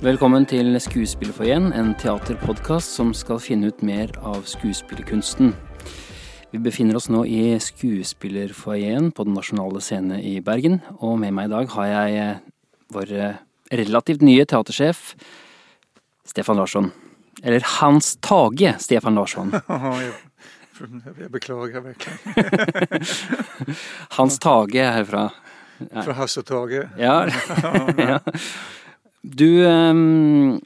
Velkommen til Skuespillerfoajeen, en teaterpodkast som skal finne ut mer av skuespillerkunsten. Vi befinner oss nå i Skuespillerfoajeen på Den nasjonale scene i Bergen, og med meg i dag har jeg eh, vår eh, relativt nye teatersjef Stefan Larsson. Eller Hans Tage Stefan Larsson. Jag beklagar verkligen. Hans Tage er herfra. Från Hasse Tage. Ja. Du ehm,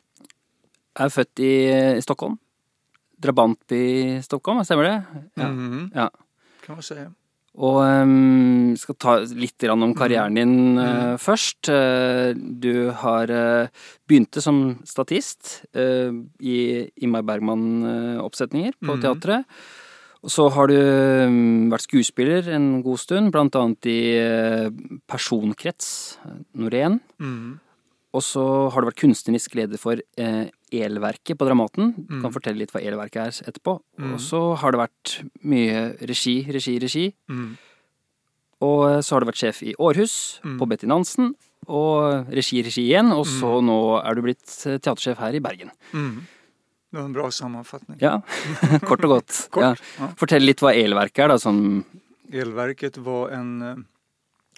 er født i, Stockholm. Drabantby i Stockholm, stemmer det? Ja. Mm, ja. kan man säga. Og ehm, skal ta litt grann om karrieren din eh, først. Eh, du har uh, begynte som statist eh, i Ingmar Bergman-oppsetninger på Mhm. teatret. Og så har du mm, vært skuespiller en god stund, blant annet i eh, Personkrets, Norén. Mm. Og så har du vært kunstnerisk leder for eh, Elverket på Dramaten. Du Mm. kan fortelle litt hva Elverket er etterpå. Mm. Og så har det vært mye regi, regi, regi. Mm. Og så har du vært sjef i Århus, Mm. på Betty Nansen. Og regi, regi igjen. Og så nå er du blitt eh, teatersjef her i Bergen. Mm. Det var en bra sammanfattning. Ja, kort og godt. Kort, Ja. ja. Fortell litt hva Elverket er, da. Sånn Elverket var en eh,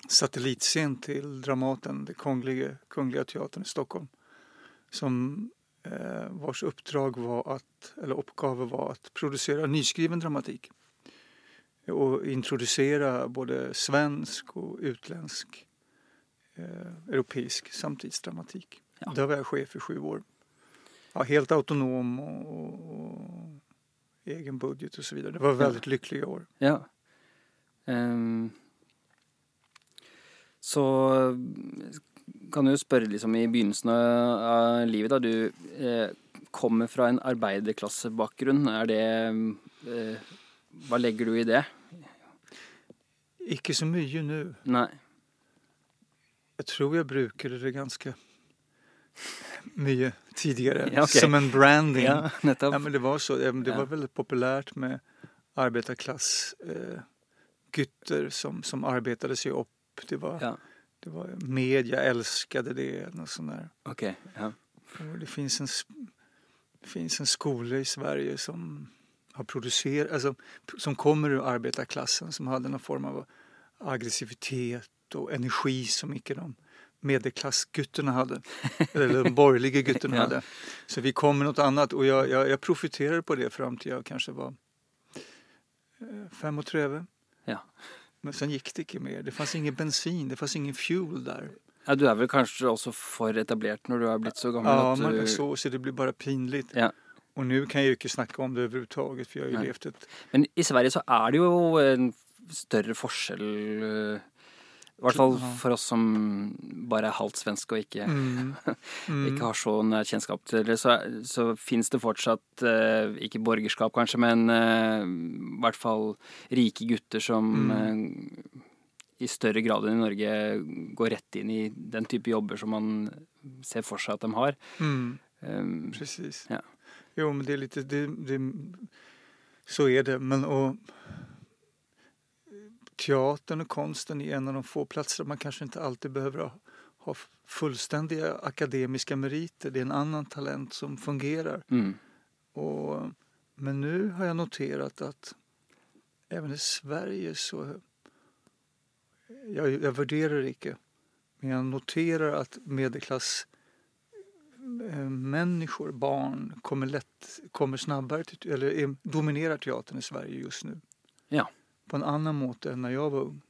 satellitscen till Dramaten, det kungliga, kungliga teatern i Stockholm. Som eh, vars uppdrag var att, eller uppgave var att producera nyskriven dramatik. Och introducera både svensk och utländsk eh, europeisk samtidsdramatik. Ja. Där var jag chef i sju år. Ja, helt autonom och, och, egen budget och så vidare. Det var väldigt lyckliga år. Ja. Ehm, så kan du spørre liksom i begynnelsen av livet, da. Du eh, kommer fra en arbeiderklassebakgrunn. Er det eh, Hva legger du i det? Icke så mycket nu. Nei. Jag tror jag brukade det ganska mycket tidigare. Ja, okej. Som en branding. Ja. Ja, men det var så. Det var väldigt populärt med arbetarklass eh, som, som arbetade sig upp. Det var, Ja. det var media älskade det. Och sån där. Ok. Ja. Och det finns en, det finns en skola i Sverige som har producerat, alltså, som kommer ur arbetarklassen som hade någon form av aggressivitet och energi som icke de medelklassgutterna hade. eller de borgerliga gutterna Ja. hade. Så vi kom med något annat och jag, jag, jag profiterade på det fram till jag kanske var eh, fem och tröve. Ja. Men sen gick det inte mer. Det fanns ingen bensin, det fanns ingen fuel där. ja. Du er vel kanskje også for etablert når du har blitt så gammel Ja, man du är så, så det blir bara pinligt. Ja. Och nu kan jag ju inte snacka om det överhuvudtaget för jag har ju Nej. levt ett... Men i Sverige så er det jo en forskjell eh, I hvert fall for oss som bare er halvt svenske og ikke, Mm. Mm. ikke har så nær kjennskap til det, så, så fins det fortsatt eh, ikke borgerskap, kanskje, men eh, i hvert fall rike gutter som eh, i større grad enn i Norge går rett inn i den type jobber som man ser for seg at de har. Mm. Um, Precis. Ja. Jo, men det är lite... Det, det, så är det. Men och, teatern och konsten är en av de få platser där man kanske inte alltid behöver ha, fullständiga akademiska meriter. Det är en annan talent som fungerar. mm, Och, men nu har jag noterat att även i Sverige så... Jag, jag värderar det icke. Men jag noterar att medelklass eh, människor, barn, kommer, lätt, kommer snabbare till, eller är, dominerar teatern i Sverige just nu. Ja. På en annan måte än när jag var ung.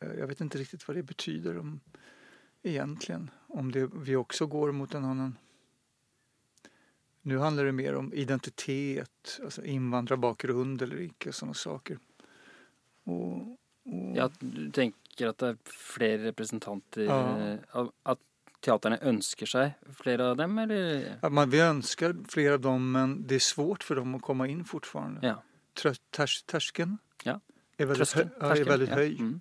Eh, Jag vet inte riktigt vad det betyder om, egentligen. Om det, vi också går mot en annan nu handlar det mer om identitet, alltså invandrarbakgrund eller icke, sådana saker. Och, och, ja, du tenker at det er flere representanter Ja. eh, av- At teaterne ønsker seg flere av dem, eller? att man, vi önskar fler av dem, men det är svårt för dem att komma in fortfarande. Ja. Trö, tärs, tärskeln Ja. är väldigt, Tröskeln, hö, är väldigt ja. hög Mm.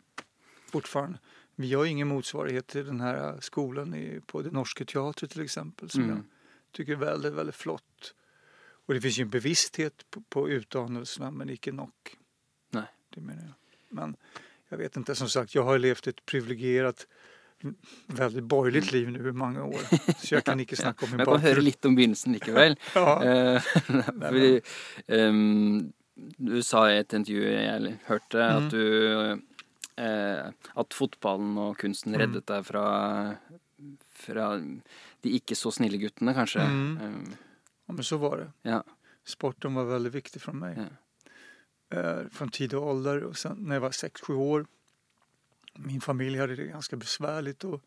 fortfarande. Vi har ingen motsvarighet till den här skolan i, på det norska teatret till exempel, som Mm. jag tycker är väldigt, väldigt flott. Och det finns ju en bevissthet på, på utdannelserna, men icke nog. Nej. Det menar jag. Men jag vet inte, som sagt, jag har levt ett privilegierat väldigt borgerligt liv nu i många år. Så jeg kan ikke snakke om min Men jeg kan bakgrunn. litt om begynnelsen likevel. Ja. Fordi, ehm, du sa i et intervju jeg hørte, Mhm. at du eh, At fotballen og kunsten Mhm. reddet deg fra, fra de ikke så snille guttene, kanskje. Mhm. Eh, ja, men så var det. ja. Sporten var väldigt viktig för mig. Ja. Eh, från tidig ålder och sen när jag var 6-7 år. Min familj hade det ganska besvärligt och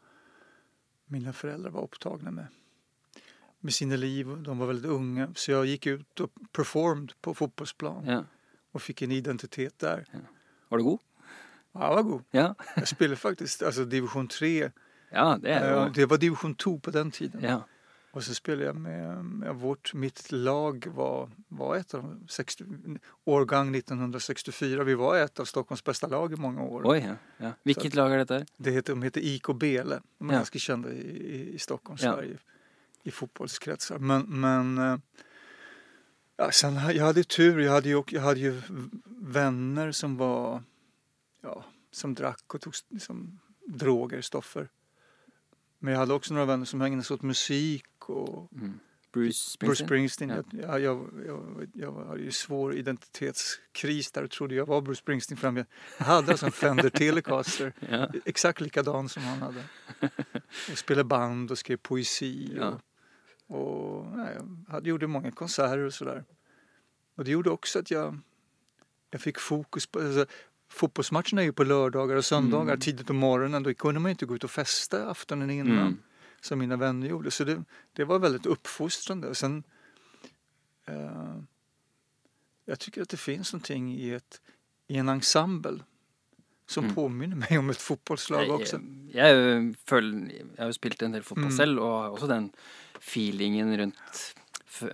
mina föräldrar var upptagna med, med sina liv. De var väldigt unga så jag gick ut och performed på fotbollsplan ja. och fick en identitet där. Var du god? Ja, jag var god. Ja. Jag spelade faktiskt alltså division 3. Ja, det er Eh, Det var division 2 på den tiden. ja. Och så spelade jag med, med vårt, mitt lag var, var ett av de 60, årgång 1964. Vi var ett av Stockholms bästa lag i många år. Oi, ja. ja. Hvilket lag dette? her? Det heter, de heter IK Bele. De är Ja. ganska kända i, i, Stockholm, Ja. I fotbollskretsar. Men, men eh, ja, sen, jag hade tur. Jag hade, ju, jag hade ju vänner som var, ja, som drack och tog liksom, droger, stoffer. Men jag hade också några vänner som ägnade sig åt musik och Mm. Bruce Bruce Springsteen? Springsteen. Ja. Jag, jag, jag, jag hade ju svår identitetskris där och trodde jag var Bruce Springsteen fram. Jag hade alltså en Fender Telecaster, Ja. exakt likadan som han hade. Och spelade band och skrev poesi. Ja. Och, och nej, jag hade, gjorde många konserter och sådär. Och det gjorde också att jag, jag fick fokus på, alltså, fotbollsmatcherna är ju på lördagar och söndagar Mm. tidigt på morgonen. Då kunde man ju inte gå ut och festa aftonen innan Mm. som mina vänner gjorde. Så det, det var väldigt uppfostrande. Och sen, eh, jag tycker att det finns någonting i, ett, i en ensemble som Mm. påminner mig om ett fotbollslag också. jeg, jeg føler Jeg har spilt en del fotball Mm. selv, og har også den feelingen rundt f-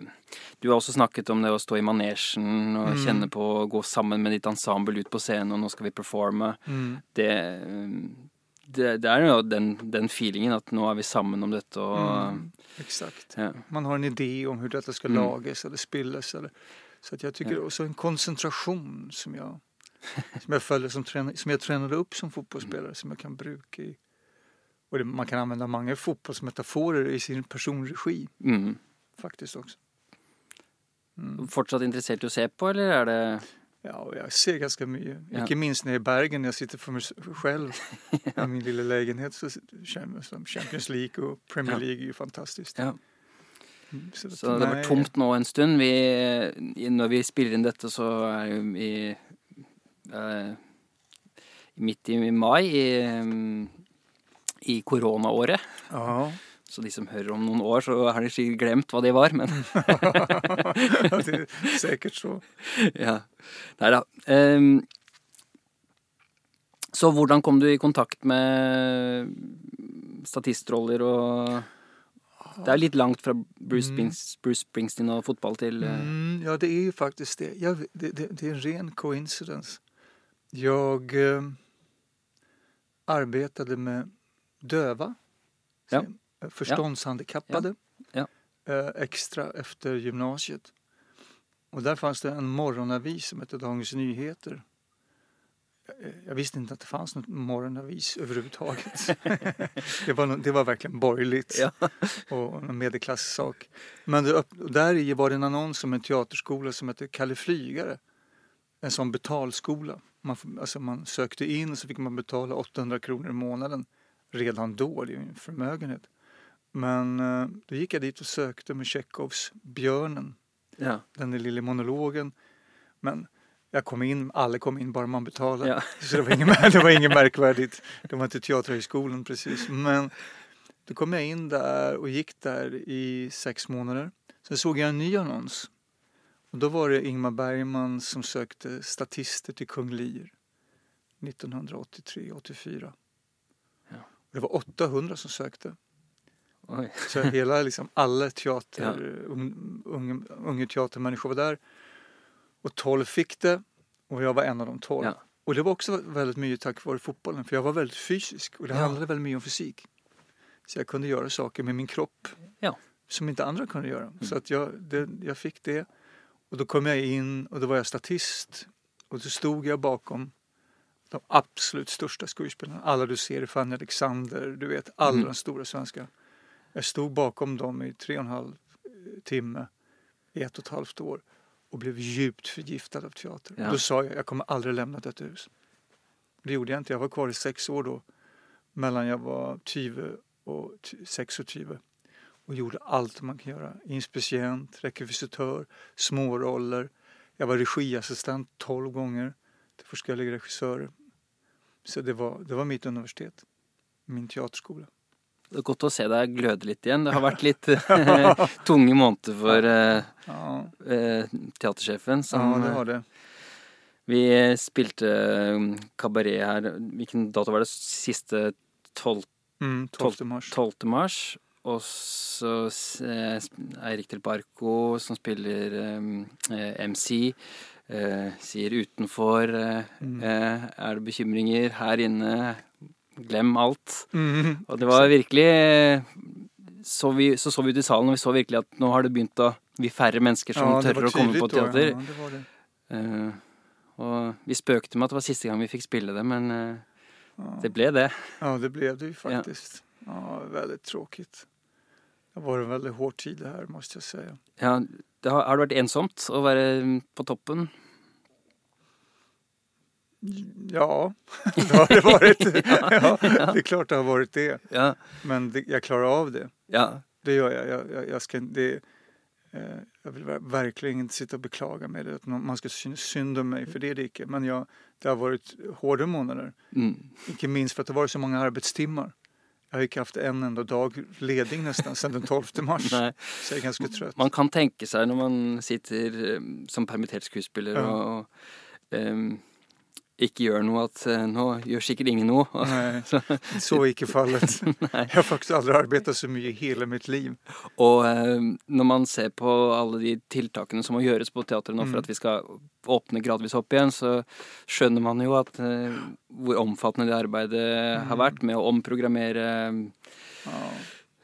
Du har også snakket om det å stå i manesjen og Mm. kjenne på å gå sammen med ditt ensemble ut på scenen, og nå skal vi performe. Mm. Det, det, det er jo den, den feelingen at nå er vi sammen om dette, og Mm. Exakt. ja. Man har en idé om hur detta ska Mm. lagas eller spillas. Eller, så att jag tycker Ja. också en koncentration som jag, som jag följer som, träna, som jag tränade upp som fotbollsspelare som jag kan bruka i och det, man kan använda många fotbollsmetaforer i sin personregi mm. faktiskt också. Mm. Fortsatt interessert i å se på, eller er det Ja, jag ser ganska mycket. Ja. Inte minst när är i Bergen, när jag sitter för mig själv i min lilla lägenhet. Så känner jag Champions League och Premier Ja. League är ju fantastiskt. Ja. Mm, Så, att- Så det vært tomt nå en stund. Vi, når vi spiller inn dette, så er det jo i eh, Midt i mai, i, i koronaåret. Ja, Så de som hører om noen år, så har de sikkert glemt hva det var, men säkert så. ja. Nei da. Ehm, så hvordan kom du i kontakt med statistroller og Det er litt langt fra Bruce, Mm. Springs, Bruce Springsteen og fotball til eh, Mm, ja, det är ju faktiskt det. Vet- det, det. Det är en ren coincidence. Jag eh, arbetade med döva, Ja. eh, förståndshandikappade, Ja. Eh, extra efter gymnasiet. Och där fanns det en morgonavis som hette Dagens Nyheter. Jag, jag visste inte att det fanns något morgonavis överhuvudtaget. det, var, det var verkligen borgerligt Ja. och en medelklasssak. Men det, där i var det en annons om en teaterskola som hette Kalle Flygare. En sån betalskola. Man, alltså man sökte in så fick man betala 800 kronor i månaden. Redan då, det är ju en förmögenhet. Men eh, då gick jag dit och sökte med Tjechovs Björnen, Ja. den där lilla monologen. Men jag kom in, alla kom in bara man betalade. Ja. Så det var, inget, det var inget märkvärdigt. Det var inte Teaterhögskolan precis. Men då kom jag in där och gick där i sex månader. Sen såg jag en ny annons. Och då var det Ingmar Bergman som sökte statister till Kung Lear 1983-84. Ja. Det var 800 som sökte. Oi. Så hela, liksom, alla teater, un, unga, unga teatermänniskor var där. Och 12 fick det och jag var en av de 12. Ja. Och det var också väldigt mycket tack vare fotbollen för jag var väldigt fysisk och det Ja. handlade väldigt mycket om fysik. Så jag kunde göra saker med min kropp Ja. som inte andra kunde göra. Så att jag, det, jag fick det och då kom jag in och då var jag statist och då stod jag bakom de absolut största skådespelarna. Alla du ser, Fanny Alexander, du vet alla Mm. de stora svenska. Jag stod bakom dem i tre och en halv eh, timme i ett och ett halvt år och blev djupt förgiftad av teater. Ja. Då sa jag, jag kommer aldrig lämna detta hus. Det gjorde jag inte. Jag var kvar i sex år då. Mellan jag var 20 och t- 26 och gjorde allt man kan göra. Inspicient, rekvisitör, småroller. Jag var regiassistent 12 gånger till forskare regissörer. Så det var, det var mitt universitet, min teaterskola. Det er godt å se deg gløde litt igjen. Det har vært litt eh, tunge måneder for eh, Ja, eh, teatersjefen. ja Som, det var det. Vi spilte eh, kabaret her Hvilken dato var det? Siste 12. Mm, 12 mars. 12. mars. Og så eh, Eirik Del Barco, som spiller eh, MC, eh, sier utenfor Mm. Er det bekymringer? Her inne, glem alt. Mm, Og det var virkelig så, vi, så så vi ut i salen, og vi så virkelig at nå har det begynt å bli færre mennesker som ja, det tør var å komme på teater. Ja, det var det. Eh, og vi spøkte med at det var siste gang vi fikk spille det, men eh, Ja. det ble det. Ja, det blev det ju faktiskt. Ja, väldigt tråkigt. Det var en väldigt hård tid det här måste jag säga. Ja, det har, har det vært ensomt å være på toppen? Ja, det har det varit. Ja, det är klart det har varit det. Ja. Men det, jag klarar av det. ja. Det gör jag. Jag, jag, jag, ska, det, eh, jag vill ver- verkligen inte sitta och beklaga mig. Att man ska synes synd om mig, för det är det inte. Men jag, det har varit hårda månader. Mm. Inte minst för att det har varit så många arbetstimmar. Jag har inte haft en enda dag ledig nästan sedan den 12 mars. Nei. Så jag är ganska trött. Man kan tenke seg når man sitter eh, som permittert skuespiller Ja. og, og em, ikke gjør noe, at eh, nå gjør sikkert ingen noe. Nej, så är icke fallet. Jag har faktiskt aldrig arbetat så mycket i hela mitt liv. Og eh, når man ser på alle de tiltakene som må gjøres på teatret nå Mm. for at vi skal åpne gradvis opp igjen, så skjønner man jo at eh, hvor omfattende det arbeidet har Mm. vært med å omprogrammere Ja.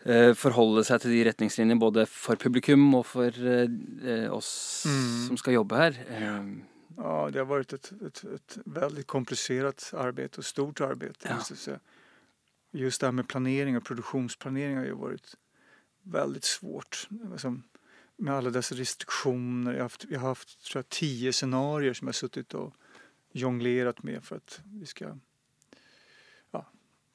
eh, Forholde seg til de retningslinjene både for publikum og for eh, oss Mm. som skal jobbe her. Eh, Ja, det har varit ett, ett, ett väldigt komplicerat arbete och stort arbete. Ja. Säga. Just det här med planering och produktionsplanering har ju varit väldigt svårt. Alltså, med alla dessa restriktioner. Jag har haft, jag har haft tror jag, tio scenarier som jag har suttit och jonglerat med för att vi ska...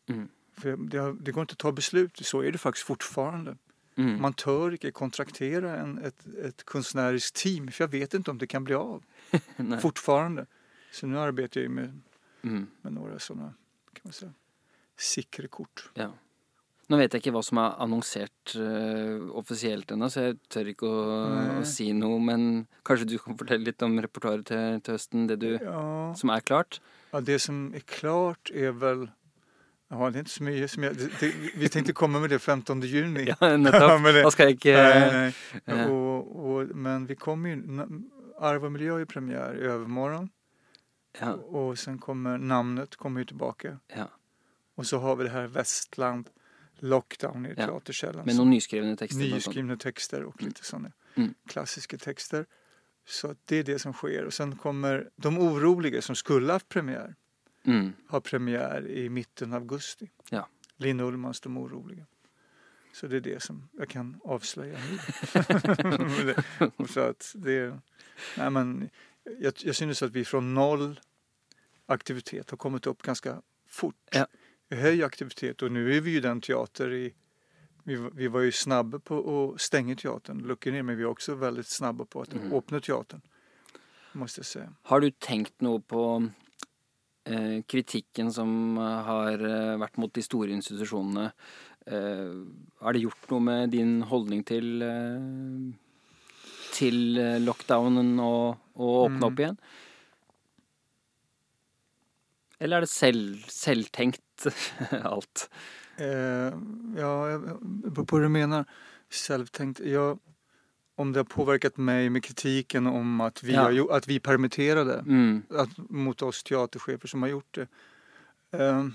mm. För det, det går inte att ta beslut, så är det faktiskt fortfarande. Mm. Man tör inte kontraktera en, ett, ett konstnärligt team för jag vet inte om det kan bli av. Nei. Fortfarande. Så nu arbetar jag ju med, Mm. med några sådana, kan man säga, sikre kort. Ja. Nå vet jeg ikke hva som er annonsert eh, offisielt ennå, så jeg tør ikke å, Nei. å si noe. Men kanskje du kan fortelle litt om repertoaret til, til høsten, det du, Ja, som er klart? ja, det som är klart är väl, ja det är inte så mycket som jag, det, det, vi tänkte komma med det 15 juni. Ja, nettopp. men det- Da skal jeg ikke Nej, nej. eh, Och, och, men vi kommer ju, Arv och miljö är premiär i övermorgon Ja. och sen kommer namnet kommer ju tillbaka. ja. Och så har vi det här Västland Lockdown i Ja, Teaterkällan. Med tekster. blant annet. Nyskrivna texter och lite sådana Mm. klassiska texter. Så det är det som sker. Och sen kommer De oroliga som skulle haft premiär, Mm. ha premiär i mitten av augusti. Ja. Linn Ullmans De oroliga. Så det är det som jag kan avslöja nu. Så att det, nej men, jag, jag synes att vi från noll aktivitet har kommit upp ganska fort. Ja. Höjer aktivitet och nu är vi ju den teater i vi, vi var ju snabba på att stänga teatern, lucka ner, men vi är också väldigt snabba på att Mm. öppna teatern. Måste jag säga. Har du tenkt noe på eh, kritikken som har eh, vært mot de store institusjonene? Eh, har det gjort noe med din holdning til eh, til eh, lockdownen og å åpne Mm. opp igjen? Eller er det selv, selvtenkt alt? Eh, ja, jag- på på vad du menar. Självtänkt. Jag, om det har påverkat mig med kritiken om att vi, Ja. har, att vi permitterade Mm. att, mot oss teaterchefer som har gjort det. Eh,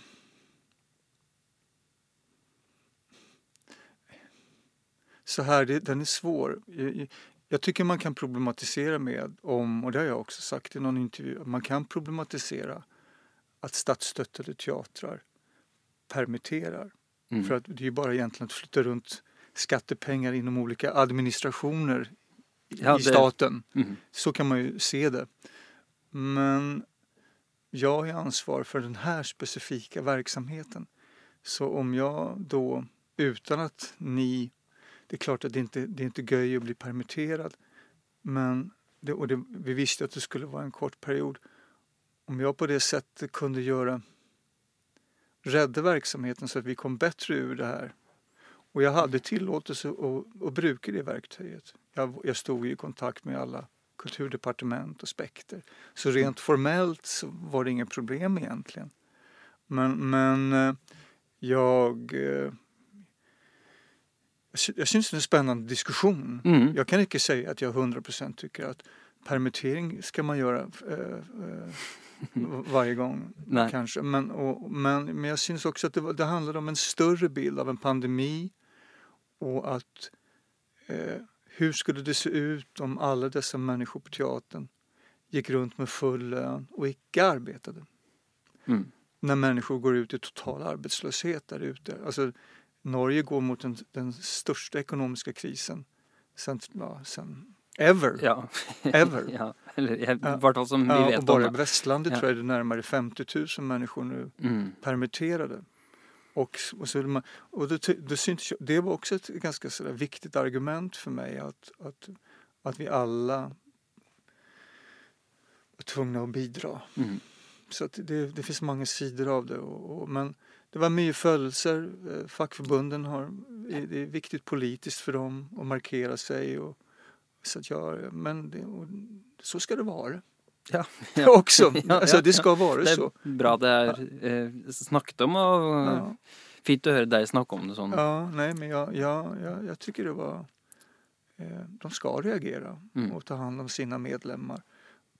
så här, det, den är svår. Jag, tycker man kan problematisera med om, och det har jag också sagt i någon intervju, man kan problematisera att statsstöttade teatrar permitterar. Mm. För att det är ju bara egentligen att flytta runt skattepengar inom olika administrationer i Ja, staten. Mm. Så kan man ju se det. Men jag är ansvar för den här specifika verksamheten. Så om jag då, utan att ni... Det är klart att det inte det är inte göj att bli permitterad. Men det, och det, vi visste att det skulle vara en kort period. Om jag på det sättet kunde göra rädda verksamheten så att vi kom bättre ur det här. Och jag hade tillåtelse att, att bruka det verktyget. Jag, jag stod i kontakt med alla kulturdepartement och spekter. Så rent formellt så var det inget problem egentligen. Men, men eh, jag, eh, jag sy- jag syns det är en spännande diskussion. Mm. Jag kan inte säga att jag 100% tycker att permittering ska man göra eh, eh, varje gång Nej. kanske. Men, och, men, men jag syns också att det, det handlar om en större bild av en pandemi och att eh, hur skulle det se ut om alla dessa människor på teatern gick runt med full lön och icke arbetade? Mm. När människor går ut i total arbetslöshet där ute. Alltså, Norge går mot den, den största ekonomiska krisen sen, ja, sen ever. Ja. Ever. ja. Eller Ja. vart som vi Ja, vet och bara i västlandet Ja. tror jag det är närmare 50 000 människor nu Mm. permitterade. Och, och, så, och det, det, syntes, det var också ett ganska sådär viktigt argument för mig att, att, att vi alla var tvungna att bidra. Mm. Så att det, det finns många sidor av det. Och, och, men det var mycket födelser. Eh, Fackförbunden har, det är viktigt politiskt för dem att markera sig. Och, så att jag, men det, och, så ska det vara. Ja. Också. Ja, alltså, ja, det ska vara Det så. bra det er eh, snakket om, og Ja. fint å høre deg snakke om det sånn. Ja, nej, men jag, jag, jag, jag tycker det var... Eh, de ska reagera Mm. och ta hand om sina medlemmar.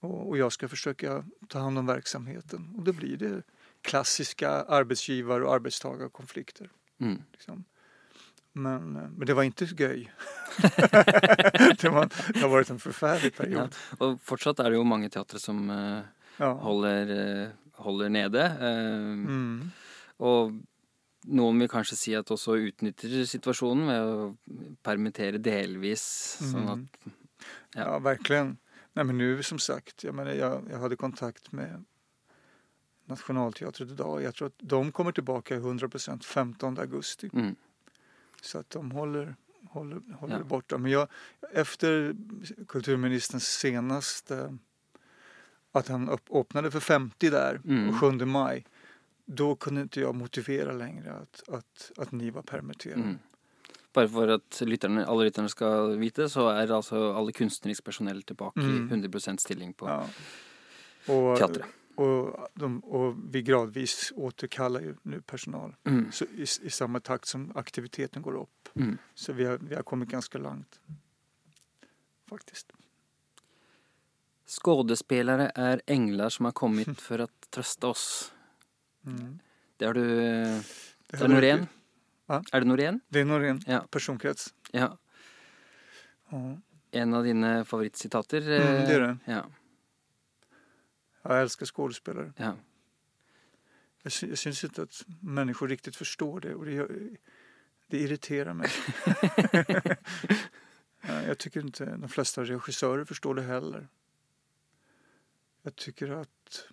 Och, och jag ska försöka ta hand om verksamheten. Och då blir det klassiska arbetsgivar och arbetstagarkonflikter. Mm. Liksom. Men, men det var inte göj. det, var, det har varit en förfärlig Ja. period. Og fortsatt er det jo mange teatre som eh, Ja. holder, eh, holder nede. eh, Mm. Og noen vil kanskje si at også utnytter situasjonen ved å permittere delvis. Mm. Ja. Ja. verkligen. Nej, men nu som sagt, jag, menar, jag, jag hade kontakt med Nationalteatern idag. Jag tror att de kommer tillbaka i 100% 15 augusti. mm, Så att de håller, håller, håller Ja. borta. Men jag, efter kulturministerns senaste, att han öppnade för 50 där, Mm. och 7 maj, då kunde inte jag motivera längre att, att, att ni var permitterade. mm. Bare for at lytterne, alle lytterne skal vite, så er altså alle kunstnerisk personell tilbake Mm. i 100% stilling på Ja. Teatret. Och, de, och vi gradvis återkallar ju nu personal Mm. så i, i samma takt som aktiviteten går upp. Mm. Så vi har, vi har kommit ganska långt. Faktiskt. Skådespelare er engler som har kommet for å trøste oss. Mm. Det har du eh, Det, er Norén? Va? Er det Norén? det är Norén Ja. personkrets. ja. Ja. En av dine favorittsitater. Mm, det är det. Ja. Jag älskar skådespelare. ja. Jag, sy- jag syns inte att människor riktigt förstår det och det, gör, det irriterar mig. Ja, jag tycker inte de flesta regissörer förstår det heller. Jag tycker att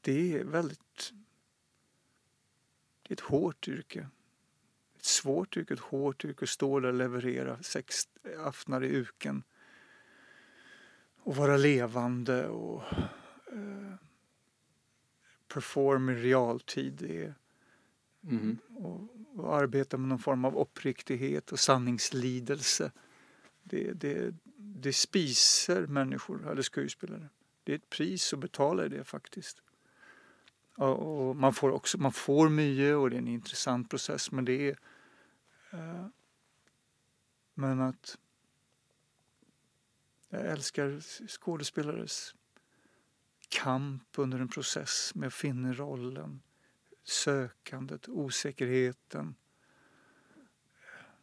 det är väldigt... Det är ett hårt yrke. Ett svårt yrke, ett hårt yrke att stå där och leverera sex aftnar i uken. Och vara levande och eh, perform i realtid. Är, Mhm. och, och arbeta med någon form av uppriktighet och sanningslidelse. Det, det, det spiser människor, eller skådespelare. Det är ett pris att betala i det faktiskt. Och, och man får också man får mycket och det är en intressant process men det är eh, men att jag älskar skådespelares kamp under en process med att finna rollen sökandet, osäkerheten,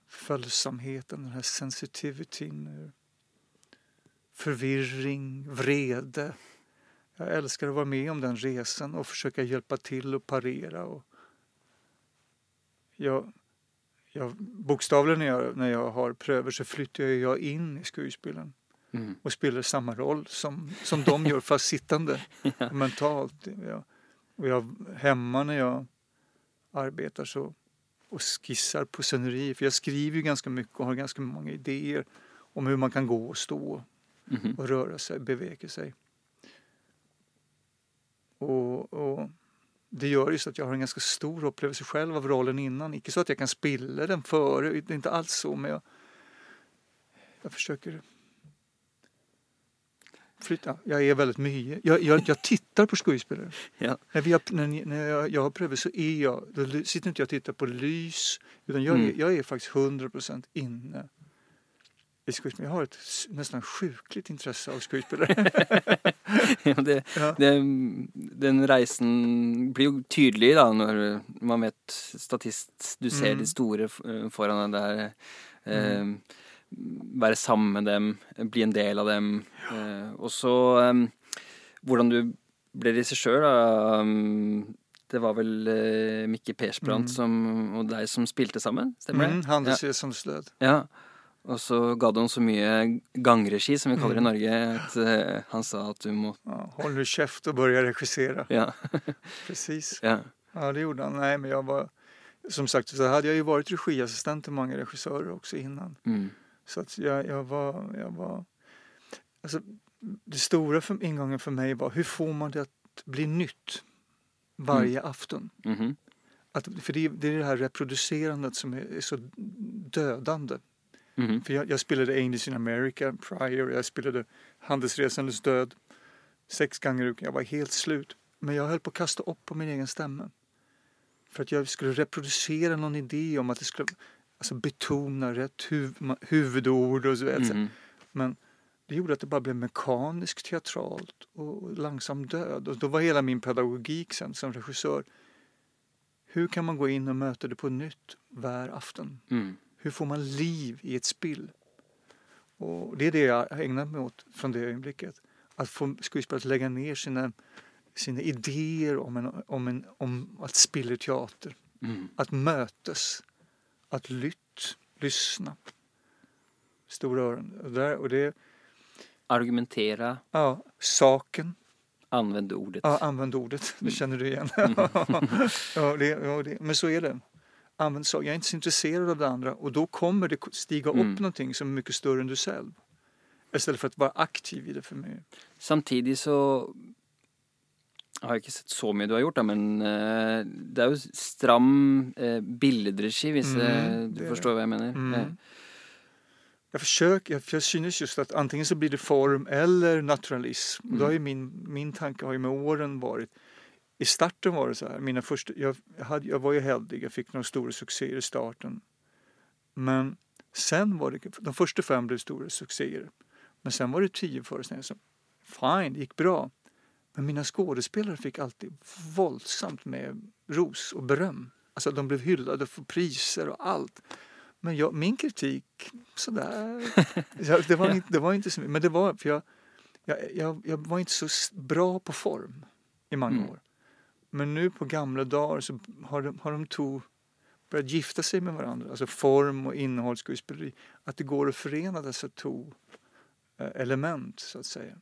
följsamheten, den här sensitivityn, förvirring, vrede. jag älskar att vara med om den resan och försöka hjälpa till och parera. Och jag, jag, bokstavligen när jag, när jag har pröver så flyttar jag in i skådespelen Mm. och spelar samma roll som, som de gör fast sittande Ja. mentalt. Jag, och jag, hemma när jag arbetar så och skissar på scenerier, för jag skriver ju ganska mycket och har ganska många idéer om hur man kan gå och stå Mhm. och röra sig, beveka sig. Och, och det gör ju så att jag har en ganska stor upplevelse själv av rollen innan. Icke så att jag kan spilla den före, det är inte alls så, men jag, jag försöker flytta. Jag är väldigt mycket. Jag, jag, jag tittar på skådespelare. Ja. När, vi har, när, när jag, jag har prövat så är jag, då sitter inte jag och tittar på lys, utan jag, är, Mm. jag är faktiskt 100% inne i skådespel. Jag har ett nästan sjukligt intresse av skådespelare. ja, det, ja. det, den reisen blir jo tydelig da når man vet statist Du ser Mm. de store f- foran deg der. Eh, Mm. Være sammen med dem, bli en del av dem. Eh, og så eh, hvordan du ble regissør, da. um, Det var vel eh, Mikke Persbrandt Mm. som, og deg som spilte sammen, stemmer det? Mm, handelssesongsstöd. Ja. Og så ga du han så mye gangregi, som vi kaller det i Mm. Norge, at eh, han sa at du må Ja, håll nu käft och börja regissera. Ja. Precis. ja. Ja, det gjorde han. Nej, men jag var... Som sagt så hade jag ju varit regiassistent till många regissörer också innan. Mm. Så att jag, jag var... Jag var alltså, det stora för, ingången för mig var hur får man det att bli nytt varje afton? Mhm. Att, för det, är- det är det här reproducerandet som är, är så dödande. Mhm. För jag, jag spelade Angels in America prior, jag spelade Handelsresandes död sex gånger Jag var helt slut. Men jag höll på att kasta upp på min egen stämma. För att jag skulle reproducera någon idé om att det skulle alltså betona rätt huv, huvudord och så vidare. Mhm. Men det gjorde att det bara blev mekaniskt teatralt och långsam död. Och då var hela min pedagogik sen som regissör. Hur kan man gå in och möta det på nytt var afton? Mm. Hur får man liv i ett spill? Och det är det jag har ägnat mig åt från det ögonblicket. Att få skådespelare att lägga ner sina, sina idéer om, en, om, en, om att spela teater. Mm. Att mötas. Att lytt, lyssna. Stora öron. Och, där, och det, Argumentera, ja, saken. anvend ordet. Ja, använd ordet, det känner du igen. Mm. ja, det, ja, det, men så är det. Använd sak. Jag är inte så intresserad av det andra och då kommer det stiga upp Mm. någonting som är mycket större än du själv. Istället för att vara aktiv i det för mig. Samtidig så jeg har ikke sett så mye du har gjort, da, men eh, det er jo stram eh, billedregi, hvis Mm, eh, du forstår hva jeg mener. Mm. Eh, Jag försöker, jag, synes just att antingen så blir det form eller naturalism. Och då har ju min, min tanke har ju med åren varit i starten var det så här, mina första, jag, hade, jag var ju heldig, jag fick några stora succéer i starten. Men sen var det, de första fem blev stora succéer. Men sen var det tio föreställningar som, fine, gick bra. Men mina skådespelare fick alltid våldsamt med ros och beröm. Alltså de blev hyllade för priser och allt. Men jag, min kritik, sådär. Det, var inte, det var inte så mycket, men det var för jag, jag, jag, var inte så bra på form i många Mm. år. Men nu på gamla dagar så har de, har de två börjat gifta sig med varandra. Alltså form och innehåll, skådespeleri. Att det går att förena dessa två eh, element så att säga.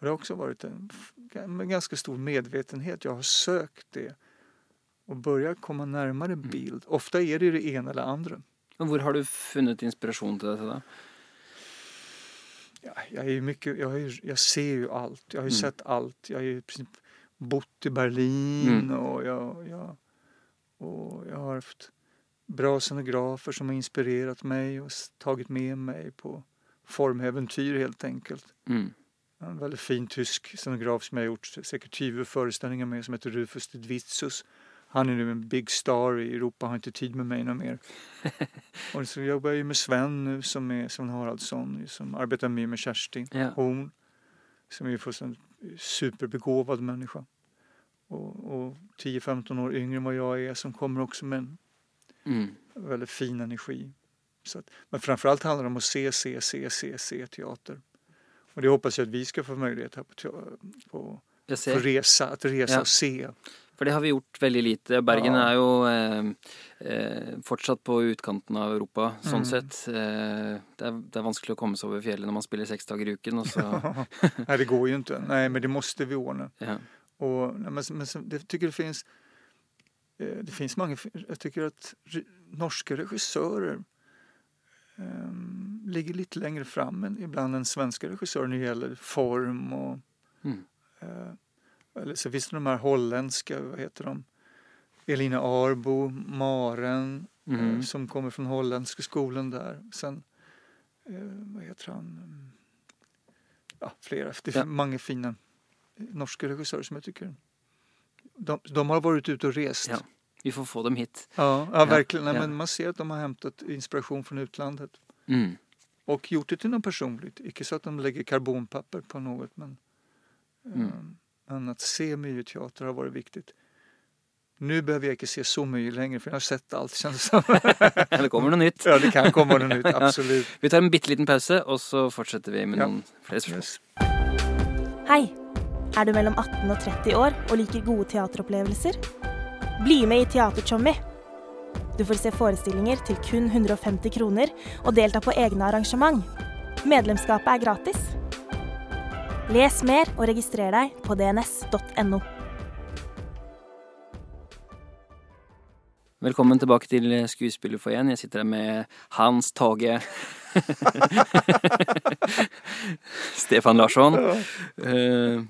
Och det har också varit en, en ganska stor medvetenhet. Jag har sökt det och börjat komma närmare Mm. bild. Ofta är det det ena eller andra. Hvor har du funnet inspirasjon til dette, da? Ja, jag, är mycket, jag, ju, jag ser ju allt. Jag har ju Mm. sett allt. Jag har ju bott i Berlin Mm. och, jag, jag, och jag har haft bra scenografer som har inspirerat mig och tagit med mig på formäventyr helt enkelt. Mm. En väldigt fin tysk scenograf som jag har gjort säkert 20 föreställningar med som heter Rufus Didvitsus. Han är nu en big star i Europa, har inte tid med mig någon mer. och så jobbar jag ju med Sven nu som är Sven Haraldsson som arbetar med med Kerstin Ja. Horn som är ju en superbegåvad människa. Och, och 10-15 år yngre än vad jag är som kommer också med en Mm. väldigt fin energi. Så att, men framförallt handlar det om att se, se, se, se, se teater. Och det hoppas jag att vi ska få möjlighet här på, på, på resa, att resa Ja. och se. For det har vi gjort veldig lite. Bergen Ja. er jo eh, eh, fortsatt på utkanten av Europa, Mm. sett. Eh, det, er, det er vanskelig å komme seg over fjellet når man spiller seks dager i så, Nej, det går ju inte. Nej, men det måste vi ordna. ja. Och, nej, men, men det tycker det finns eh, det finns många, jag tycker att norska regissörer eh, ligger lite längre fram än ibland än svenska regissörer när det gäller form och Mm. eh, eller så finns det de här holländska, vad heter de? Elina Arbo, Maren eh, Mhm. som kommer från holländska skolan där. Sen, eh, vad heter han? Ja, flera. Det är Ja. många fina norska regissörer som jag tycker de, de har varit ute och rest. Ja. Vi får få dem hit. ja, ja, verkligen. Nej, ja. Men man ser att de har hämtat inspiration från utlandet Mm. och gjort det till något personligt. Icke så att de lägger karbonpapper på något men, Mm. eh, men att se myrteater har varit viktigt. Nu behöver jag inte se så mycket längre för jag har sett allt känns det som. det kommer noe nytt. ja, det kan komma något nytt, Ja. absolut. Vi tar en liten pause, og så fortsetter vi med Ja. flere spørsmål. Yes. Hei! Er du mellom 18 og 30 år og liker gode teateropplevelser? Bli med i Teatertjommi! Du får se forestillinger til kun 150 kroner og delta på egne arrangement. Medlemskapet er gratis. Les mer og registrer deg på dns.no. Velkommen tilbake til Skuespillerforeningen. Jeg sitter her med Hans Tage Stefan Larsson. Eh,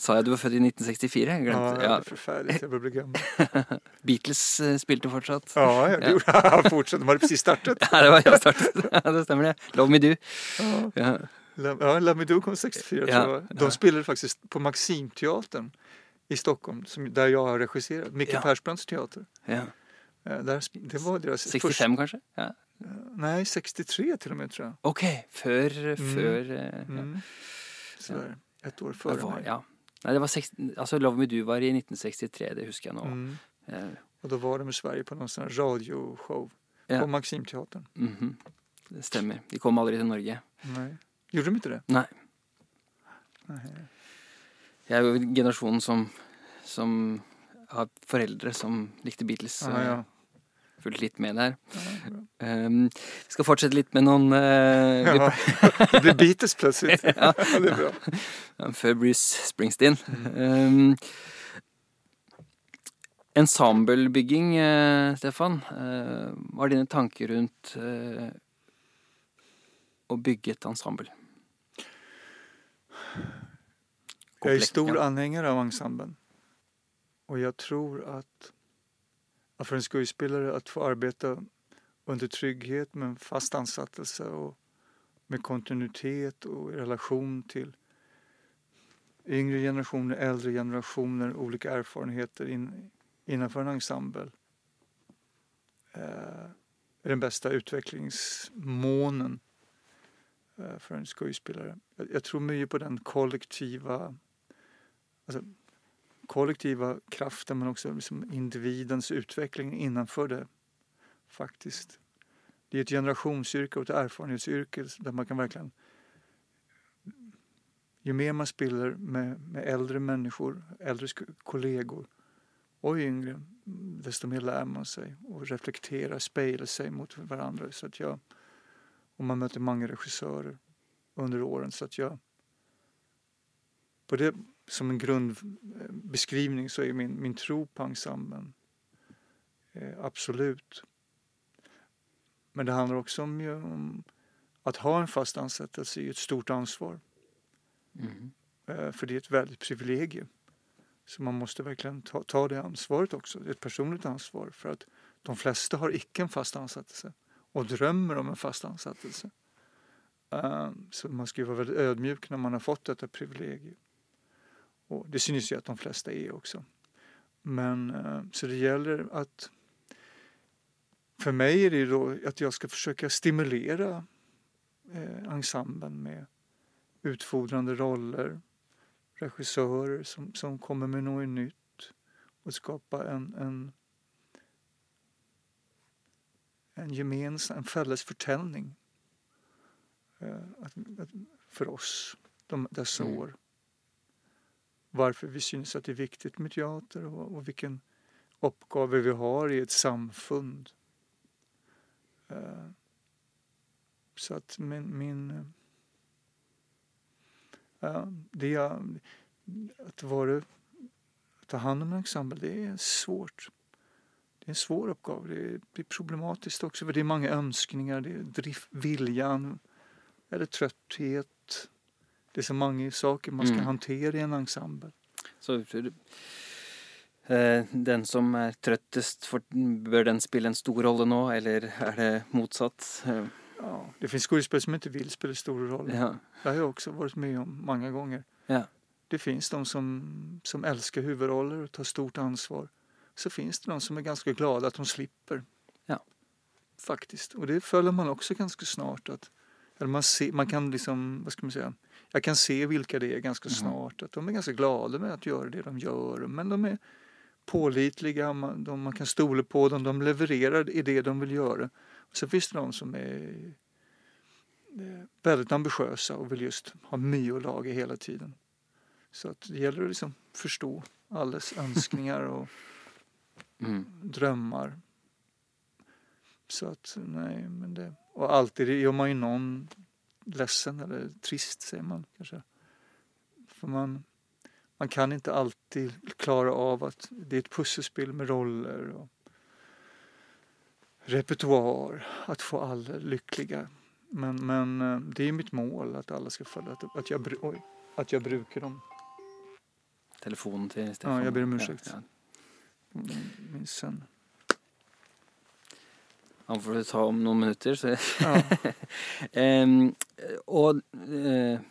sa jeg du var født i 1964? Jeg ja, glemte. det Ja, är förfärligt, jag börjar bli gammal. Beatles eh, spilte fortsatt. Ja, jag Ja. gjorde fortsatt. De hade precis startat. Ja, det var jeg startet. Ja, det stemmer det. Love Me Do. Ja. Ja. La- Ja, Lamidou kom 64 Ja, tror jag. De spelade faktiskt på Maximteatern i Stockholm, som, där jag har regisserat. Micke Ja. Persbrandts teater. ja. Eh, Där, det var deras 65, första, kanskje? Ja. nej 63 till och med tror jag. Ok, før, før eh, ja. Mm. Sådär, ett år Det före var, mig. ja. Nei, det var 60, altså Love Me Do var i 1963, det husker jeg nå. Mm. Eh, Och då var de i Sverige på någon sån här radioshow Ja. på Maximteatern. mhm. Det stemmer. De kom aldri til Norge. Nej. Gjorde de inte det? Nej. Jeg er jo generasjonen som, som har foreldre som likte Beatles. Ja, ja. Fulgt litt med der. Um, vi skal fortsette litt med noen eh, vi Ja. Det blev Beatles plötsligt. Ja. det är bra. Før Bruce Springsteen. Um, Ensemblebygging, eh, Stefan. Eh, hva er dine tanker rundt eh, å bygge et ensemble? Jag är stor anhängare av ensemblen. Och jag tror att, för en skådespelare att få arbeta under trygghet med en fast ansattelse och med kontinuitet och i relation till yngre generationer, äldre generationer, olika erfarenheter in, innanför en ensemble eh, är den bästa utvecklingsmånen eh, för en skådespelare. Jag, jag tror mycket på den kollektiva alltså, kollektiva kraften men också liksom individens utveckling innanför det faktiskt. Det är ett generationsyrke och ett erfarenhetsyrke där man kan verkligen ju mer man spelar med, med äldre människor, äldre kollegor och yngre, desto mer lär man sig och reflekterar, speglar sig mot varandra. Så att jag, och man möter många regissörer under åren så att jag på det som en grundbeskrivning så är min, min tro på ensemblen eh, absolut. Men det handlar också om, ju om att ha en fast ansättelse är ett stort ansvar. Mhm. Eh, för det är ett väldigt privilegium. Så man måste verkligen ta, ta det ansvaret också. Det är ett personligt ansvar. För att de flesta har icke en fast ansättelse och drömmer om en fast ansättelse. Eh, så man ska vara väldigt ödmjuk när man har fått detta privilegium. Och det syns ju att de flesta är också. Men eh, så det gäller att för mig är det då att jag ska försöka stimulera eh, ensemblen med utfordrande roller, regissörer som, som kommer med något nytt och skapa en, en, en gemensam, en fälles förtällning eh, att, att, för oss. de, dessa Mm. år. Varför vi syns att det är viktigt med teater och, och vilken uppgave vi har i ett samfund. Eh, så att min, min eh, eh, det jag, att vara att ta hand om en ensemble, det är svårt. Det är en svår uppgave. Det är, det är problematiskt också för det är många önskningar, det är drift, viljan eller trötthet. Det är så många saker man ska Mm. hantera i en ensemble. Så eh, den som trøttest, for, bør den spille en stor rolle nå, eller er det motsatt? Eh, Ja, det finns skådespelare som inte vill spela stor roll. Ja. Det har jag också varit med om många gånger. Ja. Det finns de som, som älskar huvudroller och tar stort ansvar. Så finns det de som är ganska glada att de slipper. Ja. Faktiskt. Och det följer man också ganska snart. Att, eller man, ser, man kan liksom, vad ska man säga, jag kan se vilka det är ganska Mhm. snart. Att de är ganska glada med att göra det de gör. Men de är pålitliga, man, de, man kan stola på dem, de levererar i det de vill göra. Och så finns det de som är eh, väldigt ambitiösa och vill just ha laga hela tiden. Så att det gäller att liksom förstå allas önskningar och Mm. drömmar. Så att nej, men det... Och alltid gör man ju någon ledsen eller trist säger man kanske. För man, man kan inte alltid klara av att det är ett pusselspel med roller och repertoar, att få alla lyckliga. Men, men eh, det är mitt mål att alla ska följa, att, att, jag, oj, att jag brukar dem. Telefonen til Stefan. jeg ber om ursäkt. Ja, ja. Min sønn. Han får ta om noen minutter. Så. Ja. Em, og eh,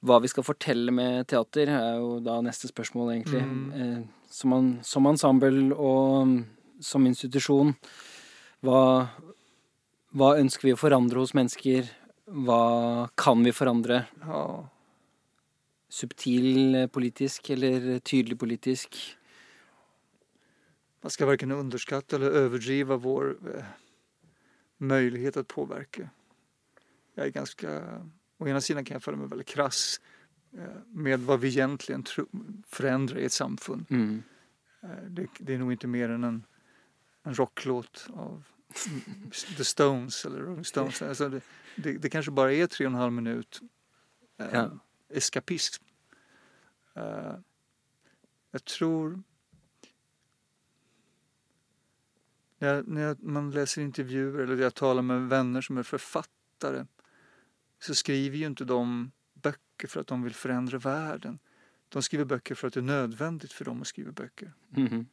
hva vi skal fortelle med teater, er jo da neste spørsmål, egentlig. Mm. Eh, som, an, som ensemble og mm, som institusjon, hva, hva ønsker vi å forandre hos mennesker? Hva kan vi forandre? ja. Subtil eh, politisk eller tydelig politisk? Man ska varken underskatta eller överdriva vår eh, möjlighet att påverka. Jag är ganska, å ena sidan kan jag följa mig väldigt krass eh, med vad vi egentligen förändrar i ett samfund. Mm. Eh, det, det är nog inte mer än en, en rocklåt av The Stones eller Rolling Stones. Alltså det, det, det kanske bara är tre och en halv minut eh, Ja. eskapism. Eh, jag tror när, när man läser intervjuer eller jag talar med vänner som är författare så skriver ju inte de böcker för att de vill förändra världen. De skriver böcker för att det är nödvändigt för dem att skriva böcker. Mhm.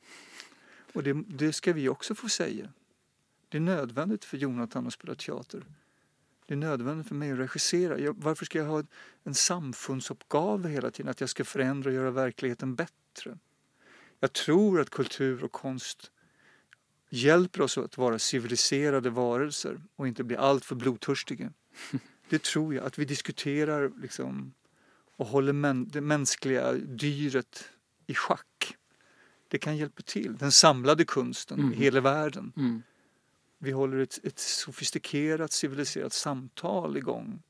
Och det, det ska vi också få säga. Det är nödvändigt för Jonathan att spela teater. Det är nödvändigt för mig att regissera. Jag, varför ska jag ha en samfundsuppgave hela tiden? Att jag ska förändra och göra verkligheten bättre. Jag tror att kultur och konst hjälper oss att vara civiliserade varelser och inte bli alltför blodtörstiga. Det tror jag. Att vi diskuterar liksom, och håller män, det mänskliga dyret i schack. Det kan hjälpa till. Den samlade kunsten Mm. i hela världen. Mm. Vi håller ett, ett sofistikerat, civiliserat samtal igång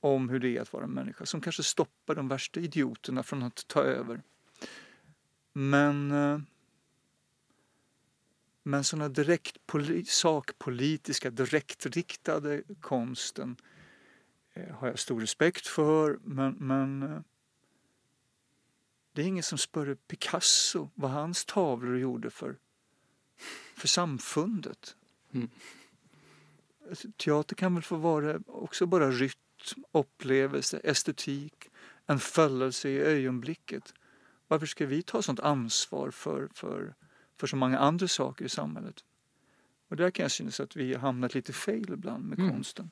om hur det är att vara människa som kanske stoppar de värsta idioterna från att ta över. Men eh, men sådana direkt poli- sakpolitiska, direktriktade konsten eh, har jag stor respekt för. Men, men eh, det är ingen som spör Picasso vad hans tavlor gjorde för, för samfundet. Mm. Alltså, Teater kan väl få vara också bara rytm, upplevelse, estetik, en följelse i ögonblicket. Varför ska vi ta sånt ansvar för, för, för så många andra saker i samhället? Och där kan jag synes att vi har hamnat lite fel ibland med Mm. konsten.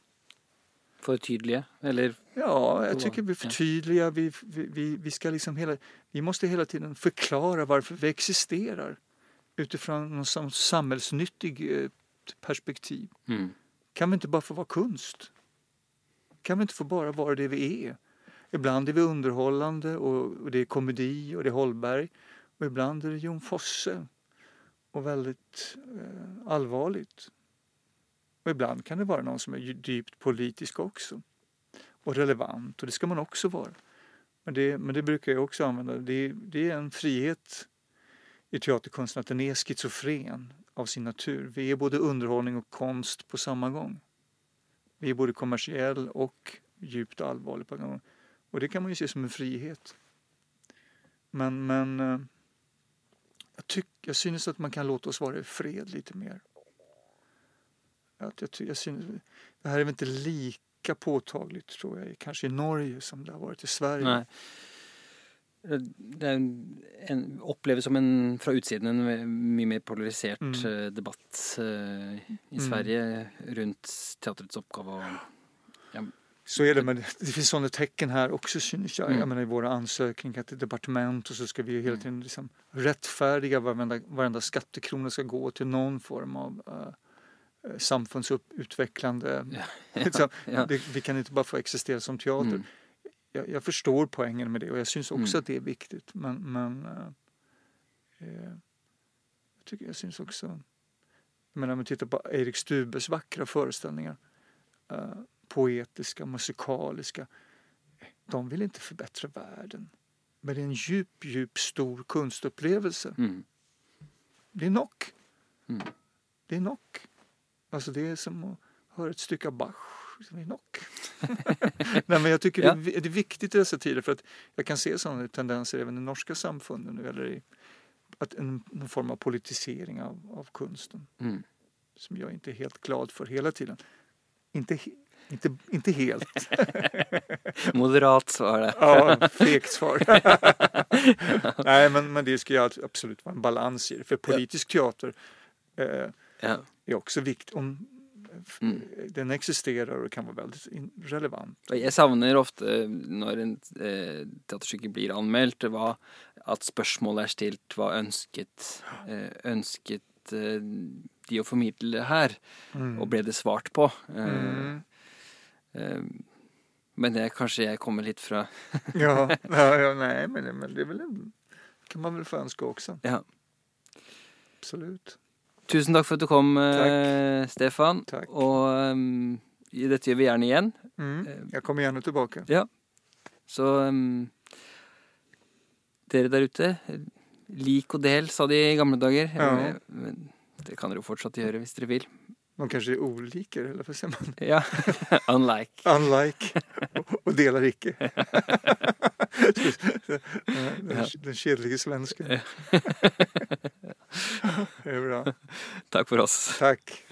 For tydelige, eller Ja, jag tycker vi förtydligar, vi, vi, vi, ska liksom hela, vi måste hela tiden förklara varför vi existerar utifrån något sam- samhällsnyttig eh, perspektiv. mm. Kan vi inte bara få vara konst? Kan vi inte få bara vara det vi är? Ibland är vi underhållande och, och det är komedi och det är Holberg och ibland är det Jon Fosse och väldigt eh, allvarligt. Och ibland kan det vara någon som är djupt politisk också. och relevant och det ska man också vara. Men det, men det brukar jag också använda. Det, det är en frihet i teaterkonsten att den är schizofren av sin natur. Vi är både underhållning och konst på samma gång. Vi är både kommersiell och djupt allvarlig på en gång. Och det kan man ju se som en frihet. Men, men eh, jag, tyck, jag synes att man kan låta oss vara i fred lite mer. Att jag, jag synes, det här är väl inte lika påtagligt tror jag, kanske i Norge som det har varit i Sverige. Nej. Det er en, oppleves som en, fra utsiden en mye mer polarisert Mm. eh, debatt eh, i Mm. Sverige rundt teatrets oppgave og Så är det, men det, finns sådana tecken här också synes jag. Mm. Jag menar i våra ansökningar till departement och så ska vi hela tiden liksom rättfärdiga varenda, varenda skattekrona ska gå till någon form av uh, samfundsutvecklande. Liksom, ja. det, vi kan inte bara få existera som teater. Mm. Jag, jag förstår poängen med det och jag syns också Mm. att det är viktigt. Men, men eh, jag, tycker, jag syns också, jag menar om vi tittar på Erik Stubes vackra föreställningar, poetiska, musikaliska, de vill inte förbättra världen. Men det är en djup, djup, stor kunstupplevelse. Mm. Det är knock. Mm. Det är knock. Alltså det är som att höra ett stycke av Bach. Det är knock. Nej, men jag tycker Ja. det, är, det är viktigt i dessa tider för att jag kan se sådana tendenser även i norska samfunden nu eller i att en, någon form av politisering av, av konsten Mm. som jag inte är helt glad för hela tiden. Inte, inte, inte helt. Moderat svar. Ja, fegt svar. Nej, men, men det ska ju absolut vara en balans i det. För politisk teater eh, Ja. är också viktigt. Om, Mm. Den existerar och kan vara väldigt relevant. Jeg savner ofte når en eh, teaterstykke blir anmeldt, hva, at spørsmålet er stilt hva ønsket, eh, ønsket eh, de å formidle her, Mm. og ble det svart på. Eh, Mm. Eh, men det kanskje jeg kommer litt fra Ja, ja, ja, nej, men, men det är väl en, kan man väl få önska också. Ja. Absolut. Tusen takk for at du kom, eh, Stefan. Takk. Og um, dette gjør vi gjerne igjen. Mm. Eh, Jag kommer gärna tillbaka. Så um, dere der ute, lik og del, sa de i gamle dager. Ja. Det kan dere jo fortsatt gjøre hvis dere vil. De kanske är olika, eller vad säger man? Ja. Unlike. Unlike och- delar icke. den, den kedlige svensken. Det är bra. Takk for oss. Tack.